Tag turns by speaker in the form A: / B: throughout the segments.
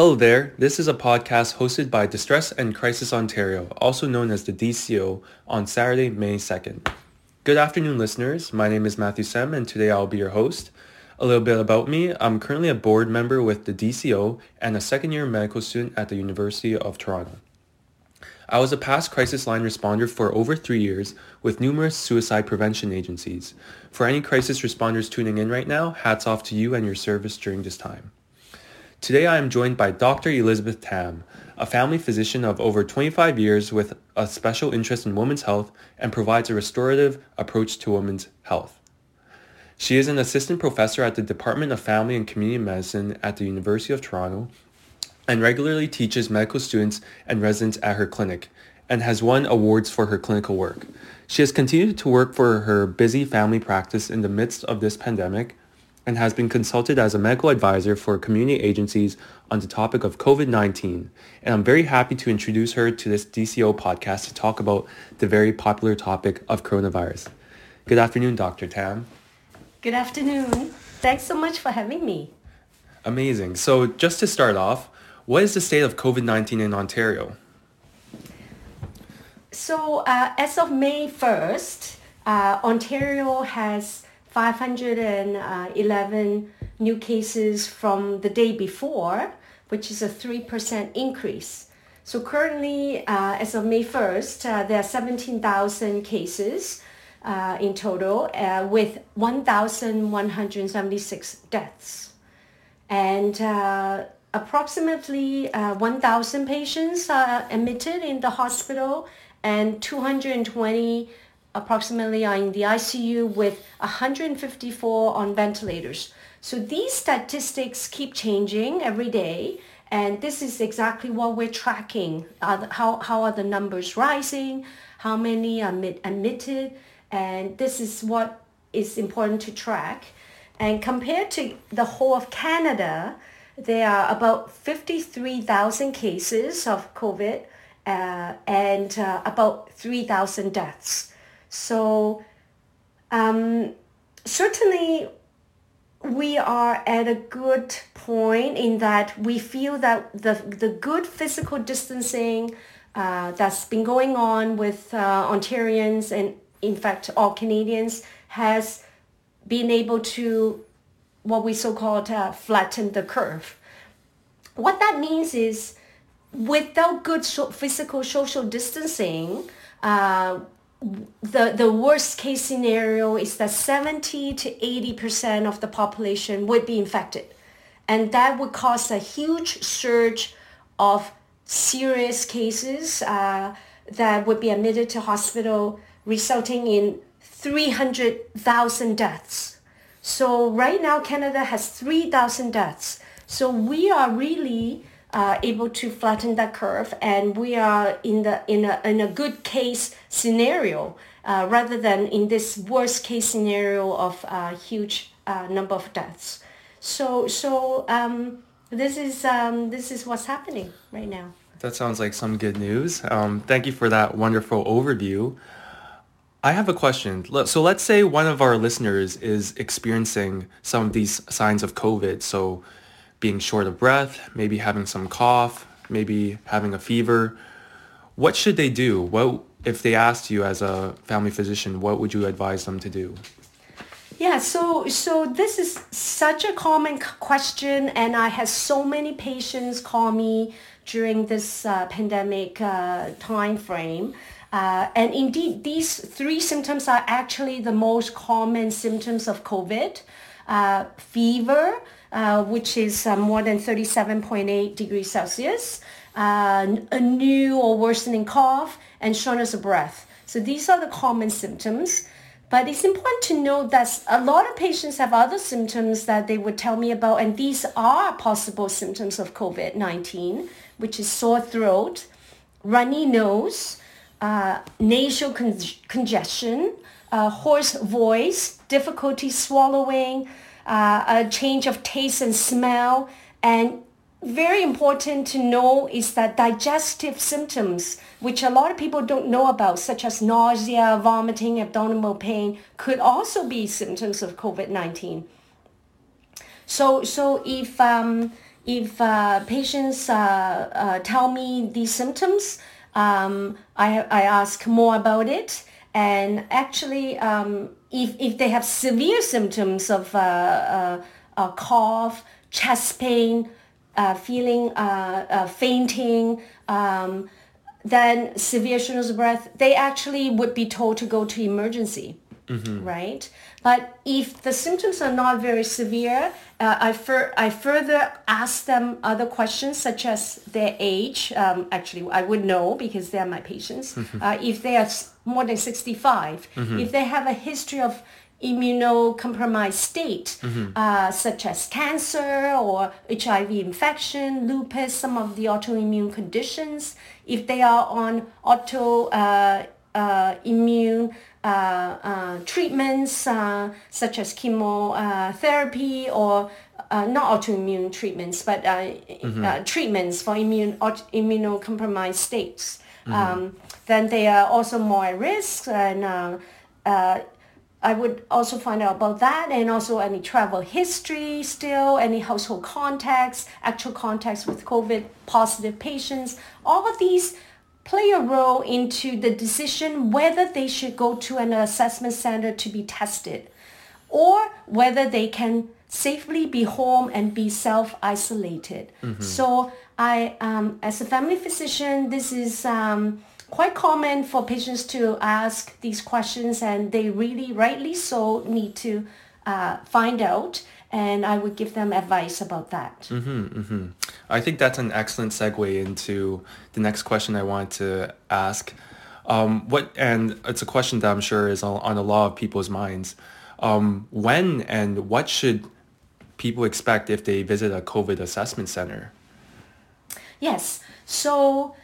A: Hello there, this is a podcast hosted by Distress and Crisis Ontario, also known as the DCO, on Saturday, May 2nd. Good afternoon, listeners. My name is Matthew Sem, and today I'll be your host. A little bit about me. I'm currently a board member with the DCO and a second-year medical student at the University of Toronto. I was a past crisis line responder for over three years with numerous suicide prevention agencies. For any crisis responders tuning in right now, hats off to you and your service during this time. Today I am joined by Dr. Elizabeth Tam, a family physician of over 25 years with a special interest in women's health and provides a restorative approach to women's health. She is an assistant professor at the Department of Family and Community Medicine at the University of Toronto and regularly teaches medical students and residents at her clinic and has won awards for her clinical work. She has continued to work for her busy family practice in the midst of this pandemic and has been consulted as a medical advisor for community agencies on the topic of COVID-19. And I'm very happy to introduce her to this DCO podcast to talk about the very popular topic of coronavirus. Good afternoon, Dr. Tam.
B: Good afternoon. Thanks so much for having me.
A: Amazing. So just to start off, what is the state of COVID-19 in Ontario?
B: So uh, as of May 1st, uh, Ontario has 511 new cases from the day before, which is a 3% increase. So currently, uh, as of May 1st, uh, there are 17,000 cases uh, in total uh, with 1,176 deaths. And uh, approximately uh, 1,000 patients are admitted in the hospital and 220 approximately are in the ICU with 154 on ventilators. So these statistics keep changing every day. And this is exactly what we're tracking. How, how are the numbers rising? How many are admitted? And this is what is important to track. And compared to the whole of Canada, there are about 53,000 cases of COVID uh, and uh, about 3,000 deaths. So um, certainly we are at a good point in that we feel that the, the good physical distancing uh, that's been going on with uh, Ontarians and in fact all Canadians has been able to what we so-called uh, flatten the curve. What that means is without good so- physical social distancing, uh, the the worst case scenario is that 70 to 80 percent of the population would be infected. And that would cause a huge surge of serious cases uh, that would be admitted to hospital resulting in 300,000 deaths. So right now canada has 3,000 deaths. So we are really uh, able to flatten that curve and we are in the in a, in a good case scenario uh, rather than in this worst case scenario of a huge uh, number of deaths so so um, this is um, this is what's happening right now
A: that sounds like some good news um, thank you for that wonderful overview I have a question. So let's say one of our listeners is experiencing some of these signs of COVID. So being short of breath, maybe having some cough, maybe having a fever. What should they do? What if they asked you as a family physician, what would you advise them to do?
B: Yeah, so so this is such a common question, and I had so many patients call me during this uh, pandemic uh, time frame. Uh, and indeed, these three symptoms are actually the most common symptoms of COVID. Uh, fever, uh, which is uh, more than 37.8 degrees Celsius, a new or worsening cough, and shortness of breath. So these are the common symptoms. But it's important to note that a lot of patients have other symptoms that they would tell me about, and these are possible symptoms of COVID-19, which is sore throat, runny nose, uh, nasal con- congestion, uh, hoarse voice, difficulty swallowing, uh, a change of taste and smell, and very important to know is that digestive symptoms, which a lot of people don't know about, such as nausea, vomiting, abdominal pain, could also be symptoms of COVID-19. So, so if um, if uh, patients uh, uh, tell me these symptoms, um, I, I ask more about it. And actually, um, if, if they have severe symptoms of uh, uh, cough, chest pain, uh, feeling fainting, um, then severe shortness of breath, they actually would be told to go to emergency, mm-hmm. right? But if the symptoms are not very severe, uh, I, fur- I further ask them other questions such as their age. Um, actually, I would know because they are my patients. Mm-hmm. Uh, if they are more than 65, mm-hmm. if they have a history of immunocompromised state, mm-hmm. uh, such as cancer or HIV infection, lupus, some of the autoimmune conditions, if they are on auto uh, uh, immune uh, uh, treatments such as chemotherapy or not autoimmune treatments, but mm-hmm. treatments for immune immunocompromised states. Mm-hmm. Um, then they are also more at risk and I would also find out about that and also any travel history still, any household contacts, actual contacts with COVID positive patients. All of these play a role into the decision whether they should go to an assessment center to be tested or whether they can safely be home and be self-isolated. Mm-hmm. So I, um, as a family physician, this is um, quite common for patients to ask these questions and they really, rightly so, need to uh, find out and I would give them advice about that.
A: Mm-hmm, mm-hmm. I think that's an excellent segue into the next question I want to ask. Um, what and it's a question that I'm sure is on, on a lot of people's minds. Um, when and what should people expect if they visit a COVID assessment center?
B: Yes. So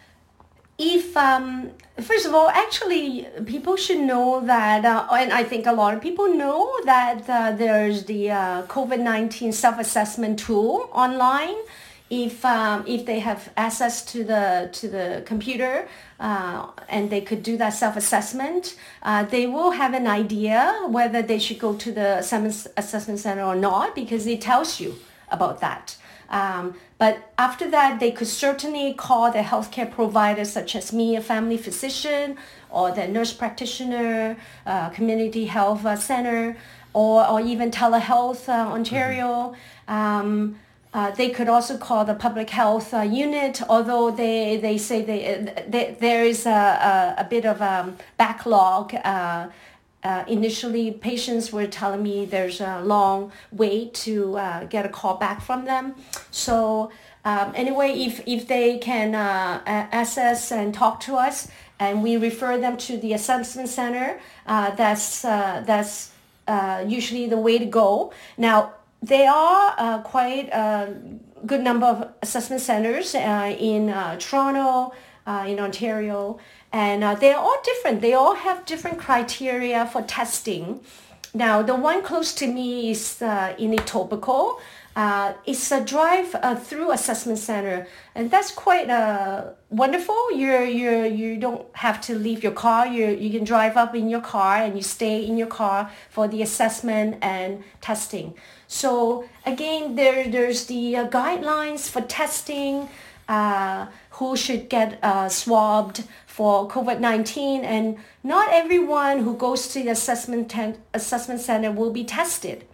B: if um, first of all, actually, people should know that, uh, and I think a lot of people know that uh, there's the uh, COVID-19 self-assessment tool online. If um, if they have access to the to the computer uh, and they could do that self-assessment, uh, they will have an idea whether they should go to the assessment center or not because it tells you about that. Um, but after that, they could certainly call their healthcare provider, such as me, a family physician, or the nurse practitioner, uh, community health uh, center, or, or even telehealth uh, Ontario. Mm-hmm. Um, uh, they could also call the public health uh, unit, although they, they say they, they there is a, a, a, bit of a backlog uh, uh, initially patients were telling me there's a long wait to uh, get a call back from them. So um, anyway, if, if they can uh, access and talk to us and we refer them to the assessment center, uh, that's, uh, that's uh, usually the way to go. Now, there are quite a good number of assessment centers in Toronto, in Ontario, and uh, they're all different. They all have different criteria for testing. Now, the one close to me is uh, in Etobicoke. Uh, it's a drive uh, through assessment center, and that's quite uh, wonderful. You you you don't have to leave your car. You you can drive up in your car and you stay in your car for the assessment and testing. So again, there there's the uh, guidelines for testing uh, who should get uh, swabbed for COVID-19 and not everyone who goes to the assessment, ten- assessment center will be tested.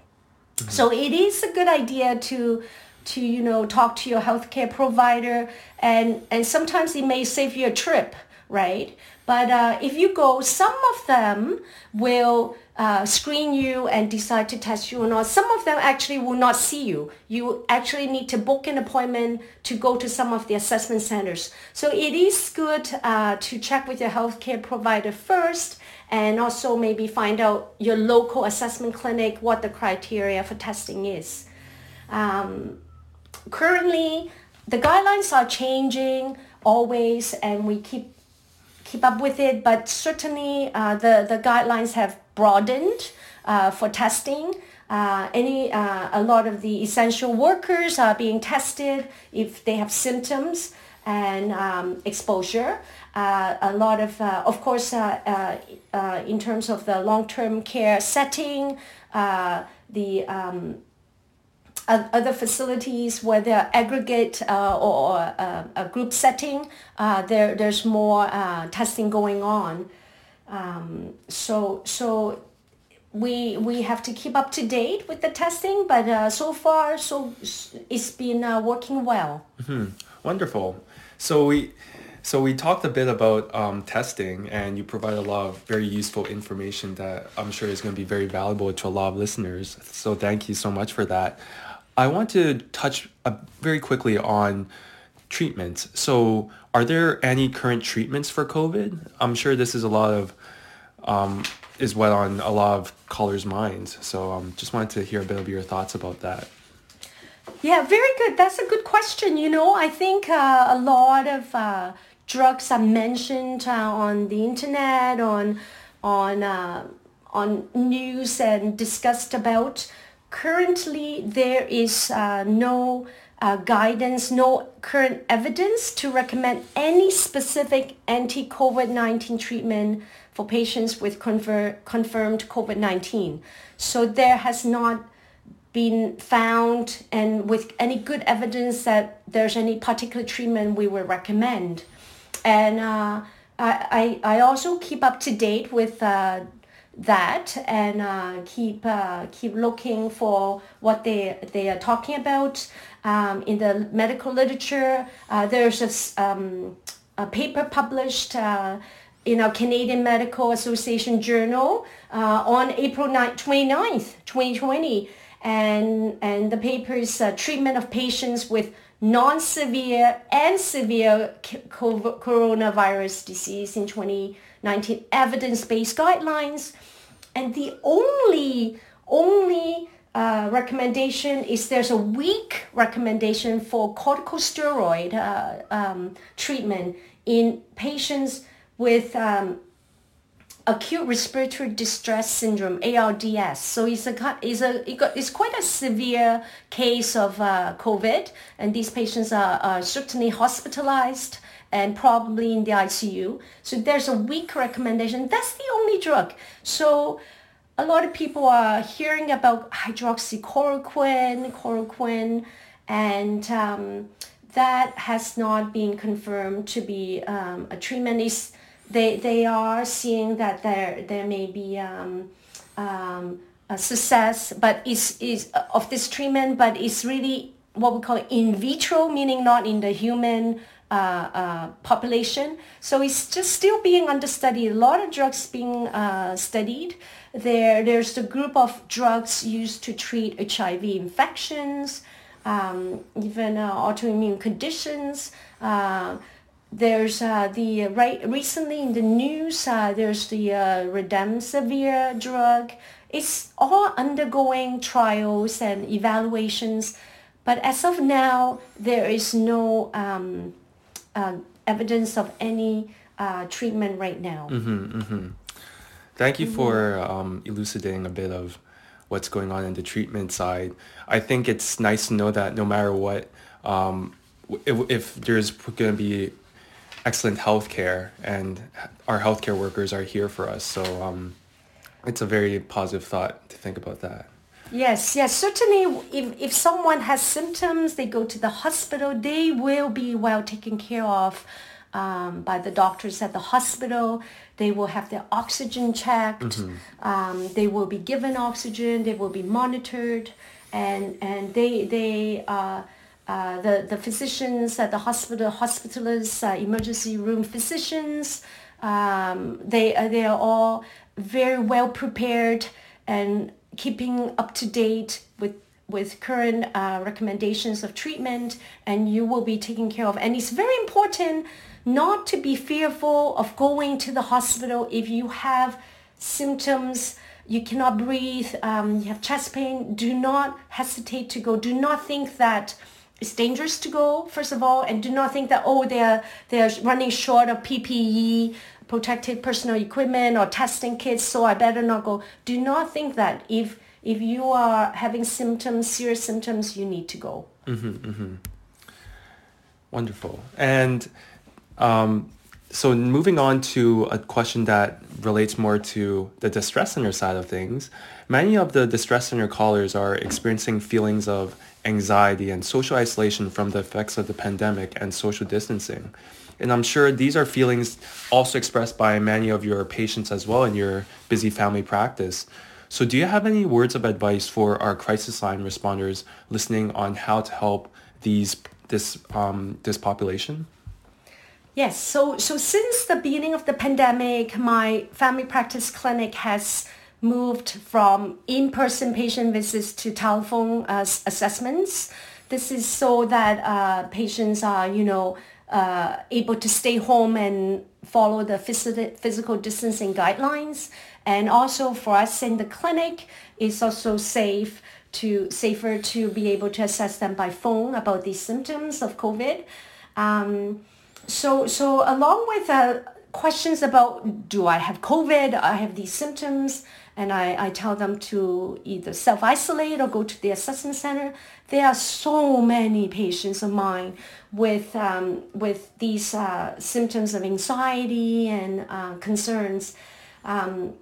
B: Mm-hmm. So it is a good idea to to you know talk to your healthcare provider and and sometimes it may save you a trip right but uh, if you go some of them will uh, screen you and decide to test you or not. Some of them actually will not see you. You actually need to book an appointment to go to some of the assessment centers. So it is good uh, to check with your healthcare provider first and also maybe find out your local assessment clinic what the criteria for testing is. Um, currently, the guidelines are changing always and we keep keep up with it, but certainly uh, the, the guidelines have broadened uh, for testing. Uh, any uh, a lot of the essential workers are being tested if they have symptoms and um, exposure. Uh, a lot of, uh, of course, in terms of the long-term care setting, the um, other facilities whether aggregate uh, or uh, a group setting, uh, there there's more uh, testing going on. Um, so so we we have to keep up to date with the testing, but uh, so far so it's been uh, working well.
A: Mm-hmm. Wonderful. So we. So we talked a bit about um, testing, and you provide a lot of very useful information that I'm sure is going to be very valuable to a lot of listeners. So thank you so much for that. I want to touch uh, very quickly on treatments. So, are there any current treatments for COVID? I'm sure this is a lot of um, is what on a lot of callers' minds. So, um, just wanted to hear a bit of your thoughts about that.
B: Yeah, very good. That's a good question. You know, I think uh, a lot of uh, drugs are mentioned uh, on the internet, on on uh, on news, and discussed about currently there is uh, no uh, guidance, no current evidence to recommend any specific anti-COVID-19 treatment for patients with confer- confirmed COVID-19. So there has not been found and with any good evidence that there's any particular treatment we would recommend. And uh, I, I also keep up to date with uh, that and uh, keep uh, keep looking for what they they are talking about um, in the medical literature. Uh, there's a, um, a paper published uh, in our Canadian Medical Association journal uh, on April 9, 29th, 2020. And, and the paper is uh, treatment of patients with non-severe and severe coronavirus disease in 2019 evidence-based guidelines. And the only, only uh, recommendation is there's a weak recommendation for corticosteroid uh, um, treatment in patients with um, acute respiratory distress syndrome ARDS. So it's a it's a it's quite a severe case of uh, COVID, and these patients are, are certainly hospitalized and probably in the ICU. So there's a weak recommendation. That's the only drug. So a lot of people are hearing about hydroxychloroquine, chloroquine, and um, that has not been confirmed to be um, a treatment. Is they they are seeing that there there may be um, um a success, but is is of this treatment, but it's really what we call in vitro, meaning not in the human uh, uh, population. So it's just still being under study. A lot of drugs being uh, studied. There, there's the group of drugs used to treat HIV infections, um, even uh, autoimmune conditions. Uh, there's uh, the right recently in the news. there's the uh remdesivir drug. It's all undergoing trials and evaluations, but as of now, there is no um, uh, evidence of any uh, treatment right now.
A: Mm-hmm, mm-hmm. Thank you mm-hmm. for um, elucidating a bit of what's going on in the treatment side. I think it's nice to know that no matter what, um, if, if, there's going to be excellent health care and our healthcare workers are here for us. So um, it's a very positive thought to think about that.
B: Yes, yes, certainly if, if someone has symptoms, they go to the hospital, they will be well taken care of um, by the doctors at the hospital. They will have their oxygen checked. Um, they will be given oxygen. They will be monitored. And, and they, they uh, uh, the, the physicians at the hospital, hospitalists, uh, emergency room physicians, um, they, uh, they are all very well prepared and keeping up to date with with current uh, recommendations of treatment and you will be taken care of. And it's very important not to be fearful of going to the hospital if you have symptoms. You cannot breathe um, you have chest pain. Do not hesitate to go. Do not think that it's dangerous to go first of all and do not think that oh they're they're running short of ppe protective personal equipment or testing kits so i better not go. Do not think that if if you are having symptoms serious symptoms you need to go.
A: Wonderful. And um, so moving on to a question that relates more to the distress center side of things, many of the distress center callers are experiencing feelings of anxiety and social isolation from the effects of the pandemic and social distancing. And I'm sure these are feelings also expressed by many of your patients as well in your busy family practice. So do you have any words of advice for our crisis line responders listening on how to help these this um, this population?
B: Yes, so so since the beginning of the pandemic, my family practice clinic has moved from in-person patient visits to telephone uh, assessments. This is so that uh, patients are, you know, uh, able to stay home and follow the phys- physical distancing guidelines. And also for us in the clinic, it's also safe to safer to be able to assess them by phone about these symptoms of COVID. Um, so, so along with uh, questions about do I have COVID, I have these symptoms, and I, I tell them to either self-isolate or go to the assessment center. There are so many patients of mine with, um, with these uh, symptoms of anxiety and uh, concerns. Um,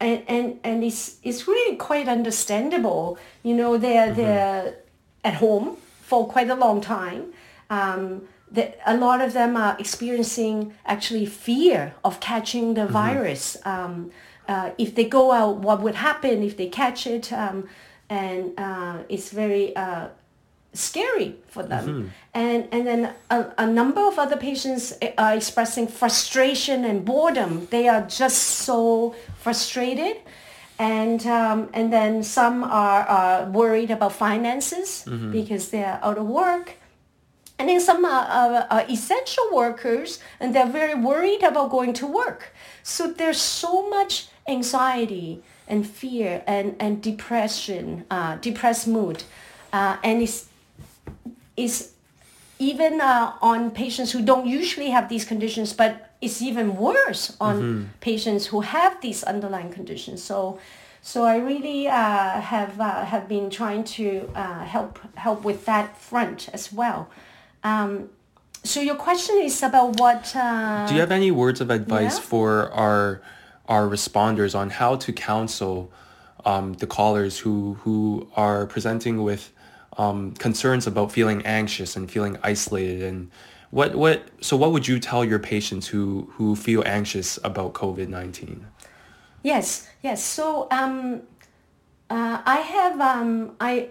B: and, and, and it's, it's really quite understandable. You know, they're, they're at home for quite a long time. Um, that a lot of them are experiencing actually fear of catching the virus. Um, uh, if they go out, what would happen if they catch it? Um, and uh, it's very uh, scary for them. And, and then a, a number of other patients are expressing frustration and boredom. They are just so frustrated. And, um, and then some are, are worried about finances because they're out of work. And then some are, are, are essential workers and they're very worried about going to work. So there's so much anxiety and fear and, and depression, uh, depressed mood. Uh, and it's, it's even uh, on patients who don't usually have these conditions, but it's even worse on patients who have these underlying conditions. So, so I really uh, have uh, have been trying to uh, help help with that front as well. Um, so your question is about what? Uh,
A: Do you have any words of advice
B: Yeah.
A: for our our responders on how to counsel um, the callers who who are presenting with um, concerns about feeling anxious and feeling isolated and what what so what would you tell your patients who who feel anxious about COVID nineteen?
B: Yes, yes. So um, uh, I have um, I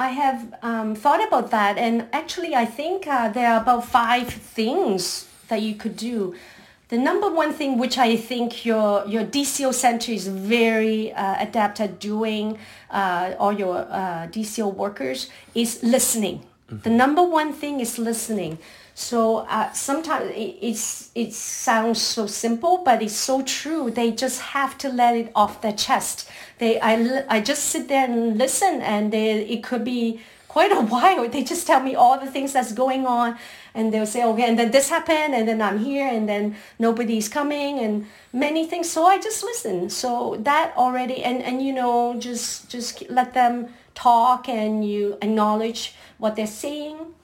B: I have um, thought about that, and actually, I think uh, there are about five things that you could do. The number one thing, which I think your your DCO center is very uh, adept at doing, uh, or your uh, DCO workers, is listening. The number one thing is listening. So uh, sometimes it, it's it sounds so simple, but it's so true. They just have to let it off their chest. They I, I just sit there and listen, and they, it could be quite a while. They just tell me all the things that's going on, and they'll say, okay, and then this happened, and then I'm here, and then nobody's coming, and many things. So I just listen. So that already, and and you know, just just let them talk, and you acknowledge what they're saying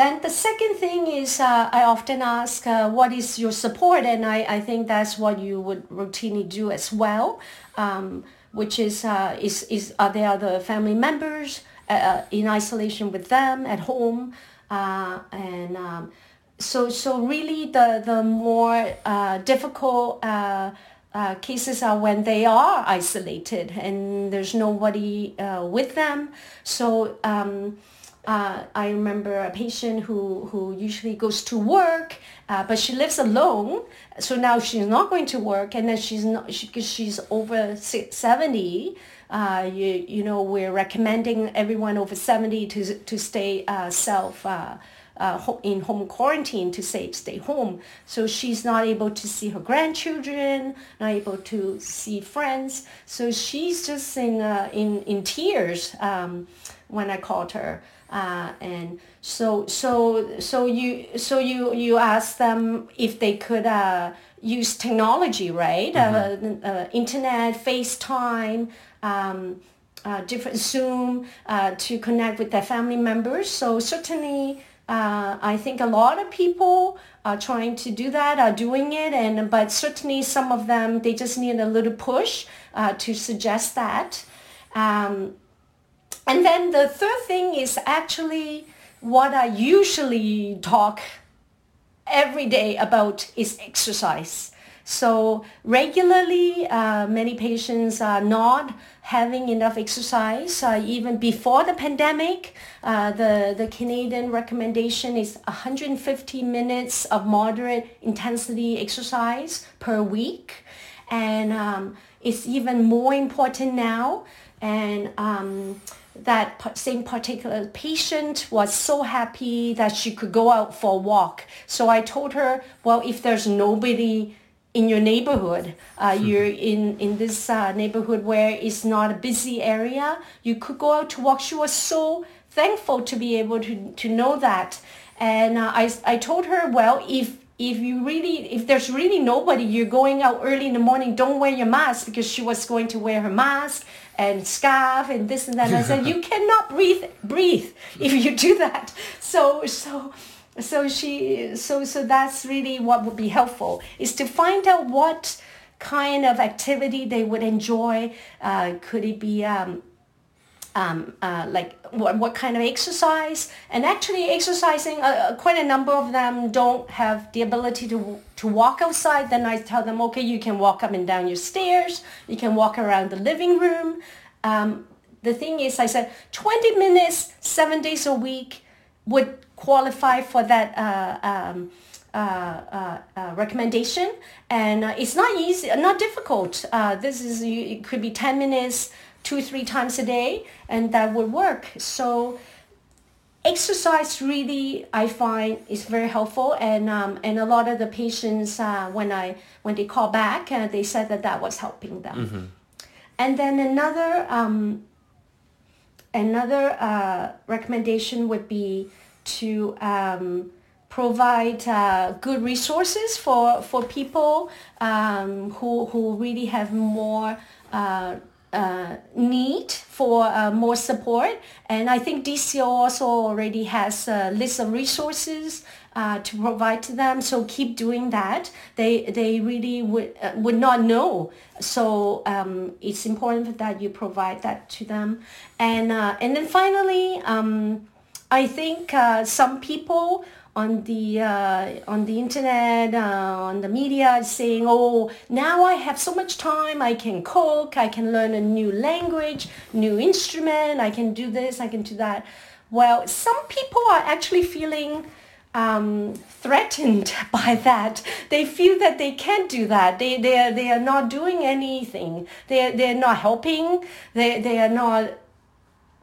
B: then the second thing is uh, I often ask, uh, what is your support? And I, I think that's what you would routinely do as well. Um, which is uh, is is are there other family members uh, in isolation with them at home, uh, and um, so so really the the more uh, difficult. Uh, uh, cases are when they are isolated and there's nobody uh, with them. So um, uh, I remember a patient who, who usually goes to work, uh, but she lives alone. So now she's not going to work, and then she's not she, she's over seventy. Uh, you you know we're recommending everyone over seventy to to stay uh, self. Uh, uh, in home quarantine to say stay home. So she's not able to see her grandchildren, not able to see friends. So she's just in in in tears um, when I called her. Uh, and so so so you so you you ask them if they could uh, use technology, right? Mm-hmm. Uh, uh internet, FaceTime, um, uh, different Zoom uh, to connect with their family members. So certainly. I think a lot of people are trying to do that, are doing it, and but certainly some of them they just need a little push to suggest that. Um, and then the third thing is actually what I usually talk every day about is exercise. So regularly, uh, many patients are not having enough exercise. Uh, even before the pandemic, uh, the, the Canadian recommendation is 150 minutes of moderate intensity exercise per week. And um, it's even more important now. And um, that same particular patient was so happy that she could go out for a walk. So I told her, well, if there's nobody in your neighborhood, uh, mm-hmm. you're in, in this uh, neighborhood where it's not a busy area, you could go out to walk. She was so thankful to be able to, to know that. And uh, I, I told her, well, if if you really if there's really nobody you're going out early in the morning don't wear your mask because she was going to wear her mask and scarf and this and that. And I said, you cannot breathe, breathe if you do that. So, so, so she, so, so that's really what would be helpful is to find out what kind of activity they would enjoy. Uh, could it be um, um, uh, like what, what kind of exercise. And actually exercising uh, uh, quite a number of them don't have the ability to to walk outside. Then I tell them okay you can walk up and down your stairs. You can walk around the living room. Um, the thing is I said 20 minutes seven days a week would qualify for that uh, um, uh, uh, uh, recommendation. And it's not easy not difficult. This is it could be 10 minutes two, three times a day, and that would work. So exercise really I find is very helpful and um, and a lot of the patients uh, when I when they call back uh, they said that that was helping them mm-hmm. and then another um, another uh, recommendation would be to um, provide uh, good resources for for people um, who who really have more uh, need for uh, more support. And I think DCO also already has a list of resources uh, to provide to them. So keep doing that. They they really would uh, would not know. So um, it's important that you provide that to them. And uh, and then finally, um, I think uh, some people on the uh, on the internet, uh, on the media, saying, "Oh, now I have so much time. I can cook. I can learn a new language, new instrument. I can do this. I can do that." Well, some people are actually feeling um, threatened by that. They feel that they can't do that. They they are, they are not doing anything. They they are not helping. They they are not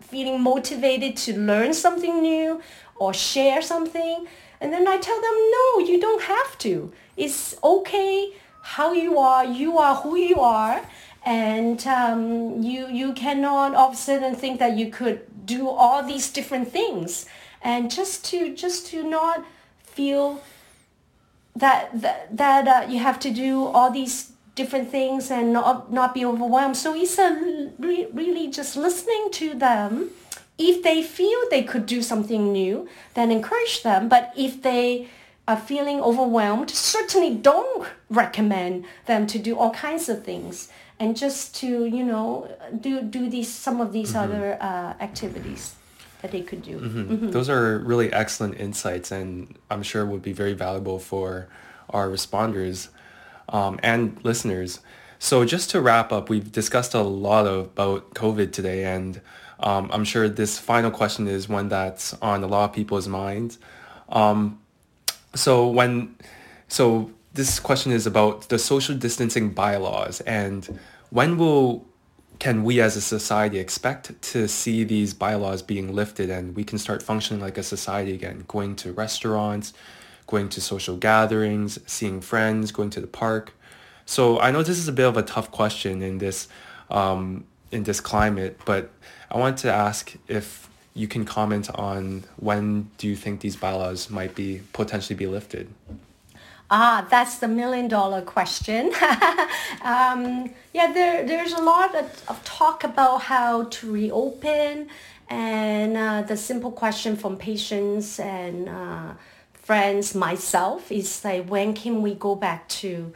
B: feeling motivated to learn something new or share something. And then I tell them, no, you don't have to. It's okay how you are. You are who you are. And um, you, you cannot all of a sudden think that you could do all these different things. And just to, just to not feel that, that, that uh, you have to do all these different things and not, not be overwhelmed. So it's a re- really just listening to them if they feel they could do something new, then encourage them. But if they are feeling overwhelmed, certainly don't recommend them to do all kinds of things and just to you know do do these some of these mm-hmm. other uh, activities that they could do.
A: Mm-hmm. Mm-hmm. Those are really excellent insights, and I'm sure would be very valuable for our responders um, and listeners. So just to wrap up, we've discussed a lot of, about COVID today, and um, I'm sure this final question is one that's on a lot of people's minds. Um, so when, so this question is about the social distancing bylaws and when will can we as a society expect to see these bylaws being lifted and we can start functioning like a society again, going to restaurants, going to social gatherings, seeing friends, going to the park. So I know this is a bit of a tough question in this um, in this climate, but I want to ask if you can comment on when do you think these bylaws might be potentially be lifted?
B: Ah, that's the million dollar question. um, yeah, there, there's a lot of, of, talk about how to reopen and uh, the simple question from patients and uh, friends, myself, is like, when can we go back to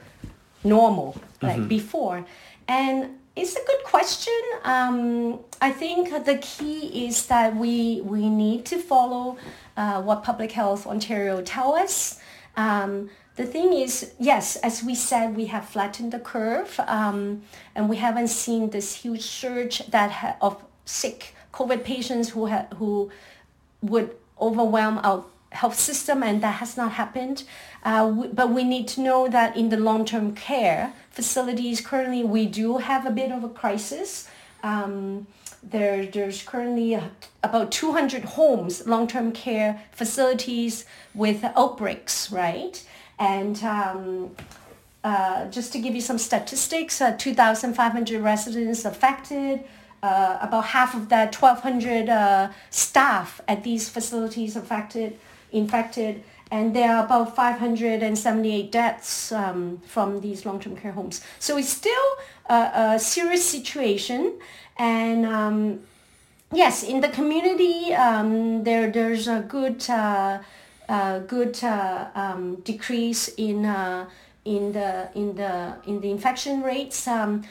B: normal, like mm-hmm. before? And it's a good question. Um, I think the key is that we we need to follow uh, what Public Health Ontario tell us. Um, the thing is, yes, as we said, we have flattened the curve, um, and we haven't seen this huge surge that ha- of sick COVID patients who ha- who would overwhelm our health system, and that has not happened. Uh, we, but we need to know that in the long-term care facilities, currently we do have a bit of a crisis. Um, there, there's currently about 200 homes, long-term care facilities with outbreaks, right? And um, uh, just to give you some statistics, uh, 2,500 residents affected, uh, about half of that 1,200 uh, staff at these facilities affected, infected, and there are about 578 deaths um, from these long-term care homes. So it's still a, a serious situation, and um, yes, in the community, um, there there's a good uh, uh, good uh, um, decrease in uh, in the in the in the infection rates. Um,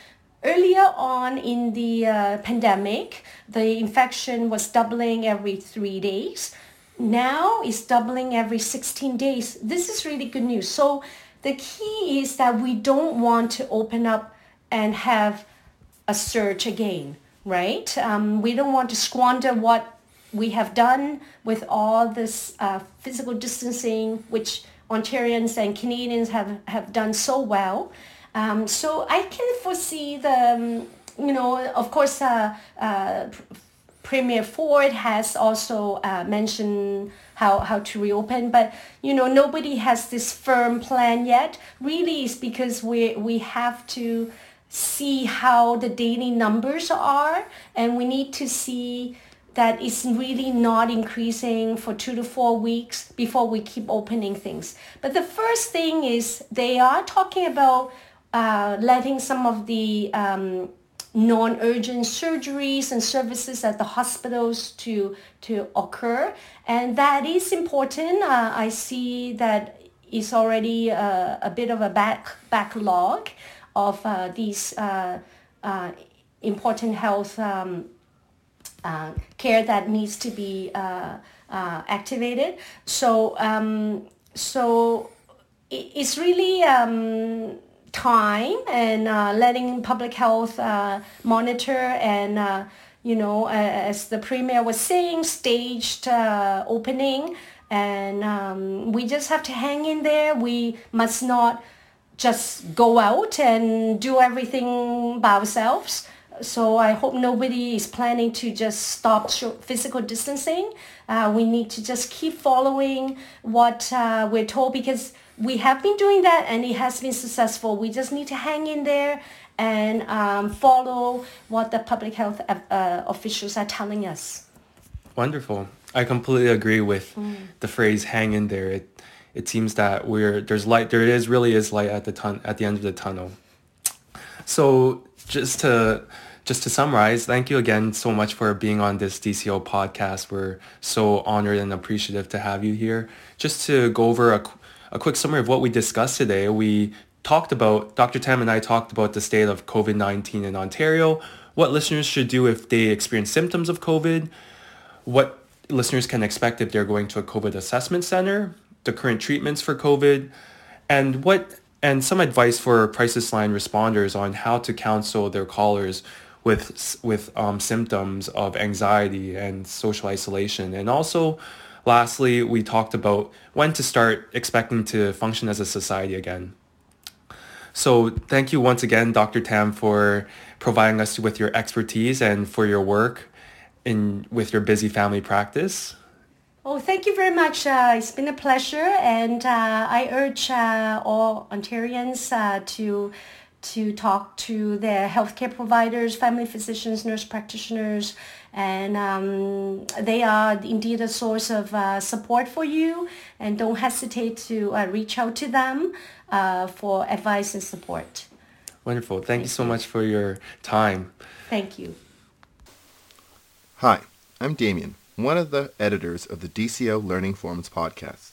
B: earlier on in the uh, pandemic, the infection was doubling every three days now it's doubling every 16 days. This is really good news. So the key is that we don't want to open up and have a surge again, right? Um, we don't want to squander what we have done with all this uh, physical distancing, which Ontarians and Canadians have, have done so well. Um, so I can foresee the, um, you know, of course, uh, uh, Premier Ford has also uh, mentioned how, how to reopen, but you know nobody has this firm plan yet. Really, is because we we have to see how the daily numbers are, and we need to see that it's really not increasing for two to four weeks before we keep opening things. But the first thing is they are talking about uh, letting some of the um, non-urgent surgeries and services at the hospitals to to occur. And that is important. Uh, i see that it's already a, a, bit of a back backlog of uh, these uh, uh important health um, uh, care that needs to be uh, activated. So um, so it's really um, time and uh, letting public health uh, monitor and uh, you know as the premier was saying staged uh, opening. And um, we just have to hang in there. We must not just go out and do everything by ourselves so I hope nobody is planning to just stop physical distancing. Uh, we need to just keep following what uh, we're told because we have been doing that and it has been successful. We just need to hang in there and um, follow what the public health uh, officials are telling us.
A: Wonderful. I completely agree with mm. the phrase "hang in there." It it seems that we're there's light. There is really is light at the ton at the end of the tunnel. So just to just to summarize, thank you again so much for being on this DCO podcast. We're so honored and appreciative to have you here. Just to go over a a quick summary of what we discussed today. We talked about, Dr. Tam and I talked about the state of COVID-19 in Ontario, what listeners should do if they experience symptoms of COVID, what listeners can expect if they're going to a COVID assessment center, the current treatments for COVID, and what and some advice for crisis line responders on how to counsel their callers with with um, symptoms of anxiety and social isolation. And also, lastly, we talked about when to start expecting to function as a society again. So thank you once again, Dr. Tam, for providing us with your expertise and for your work in with your busy family practice.
B: Oh, thank you very much. Uh, it's been a pleasure, and uh, I urge uh, all Ontarians uh, to to talk to their healthcare providers, family physicians, nurse practitioners, and um, they are indeed a source of uh, support for you. And don't hesitate to uh, reach out to them for advice and support.
A: Wonderful. Thank, Thank you so you. much for your time.
B: Thank you.
C: Hi, I'm Damien, one of the editors of the DCO Learning Forums podcast.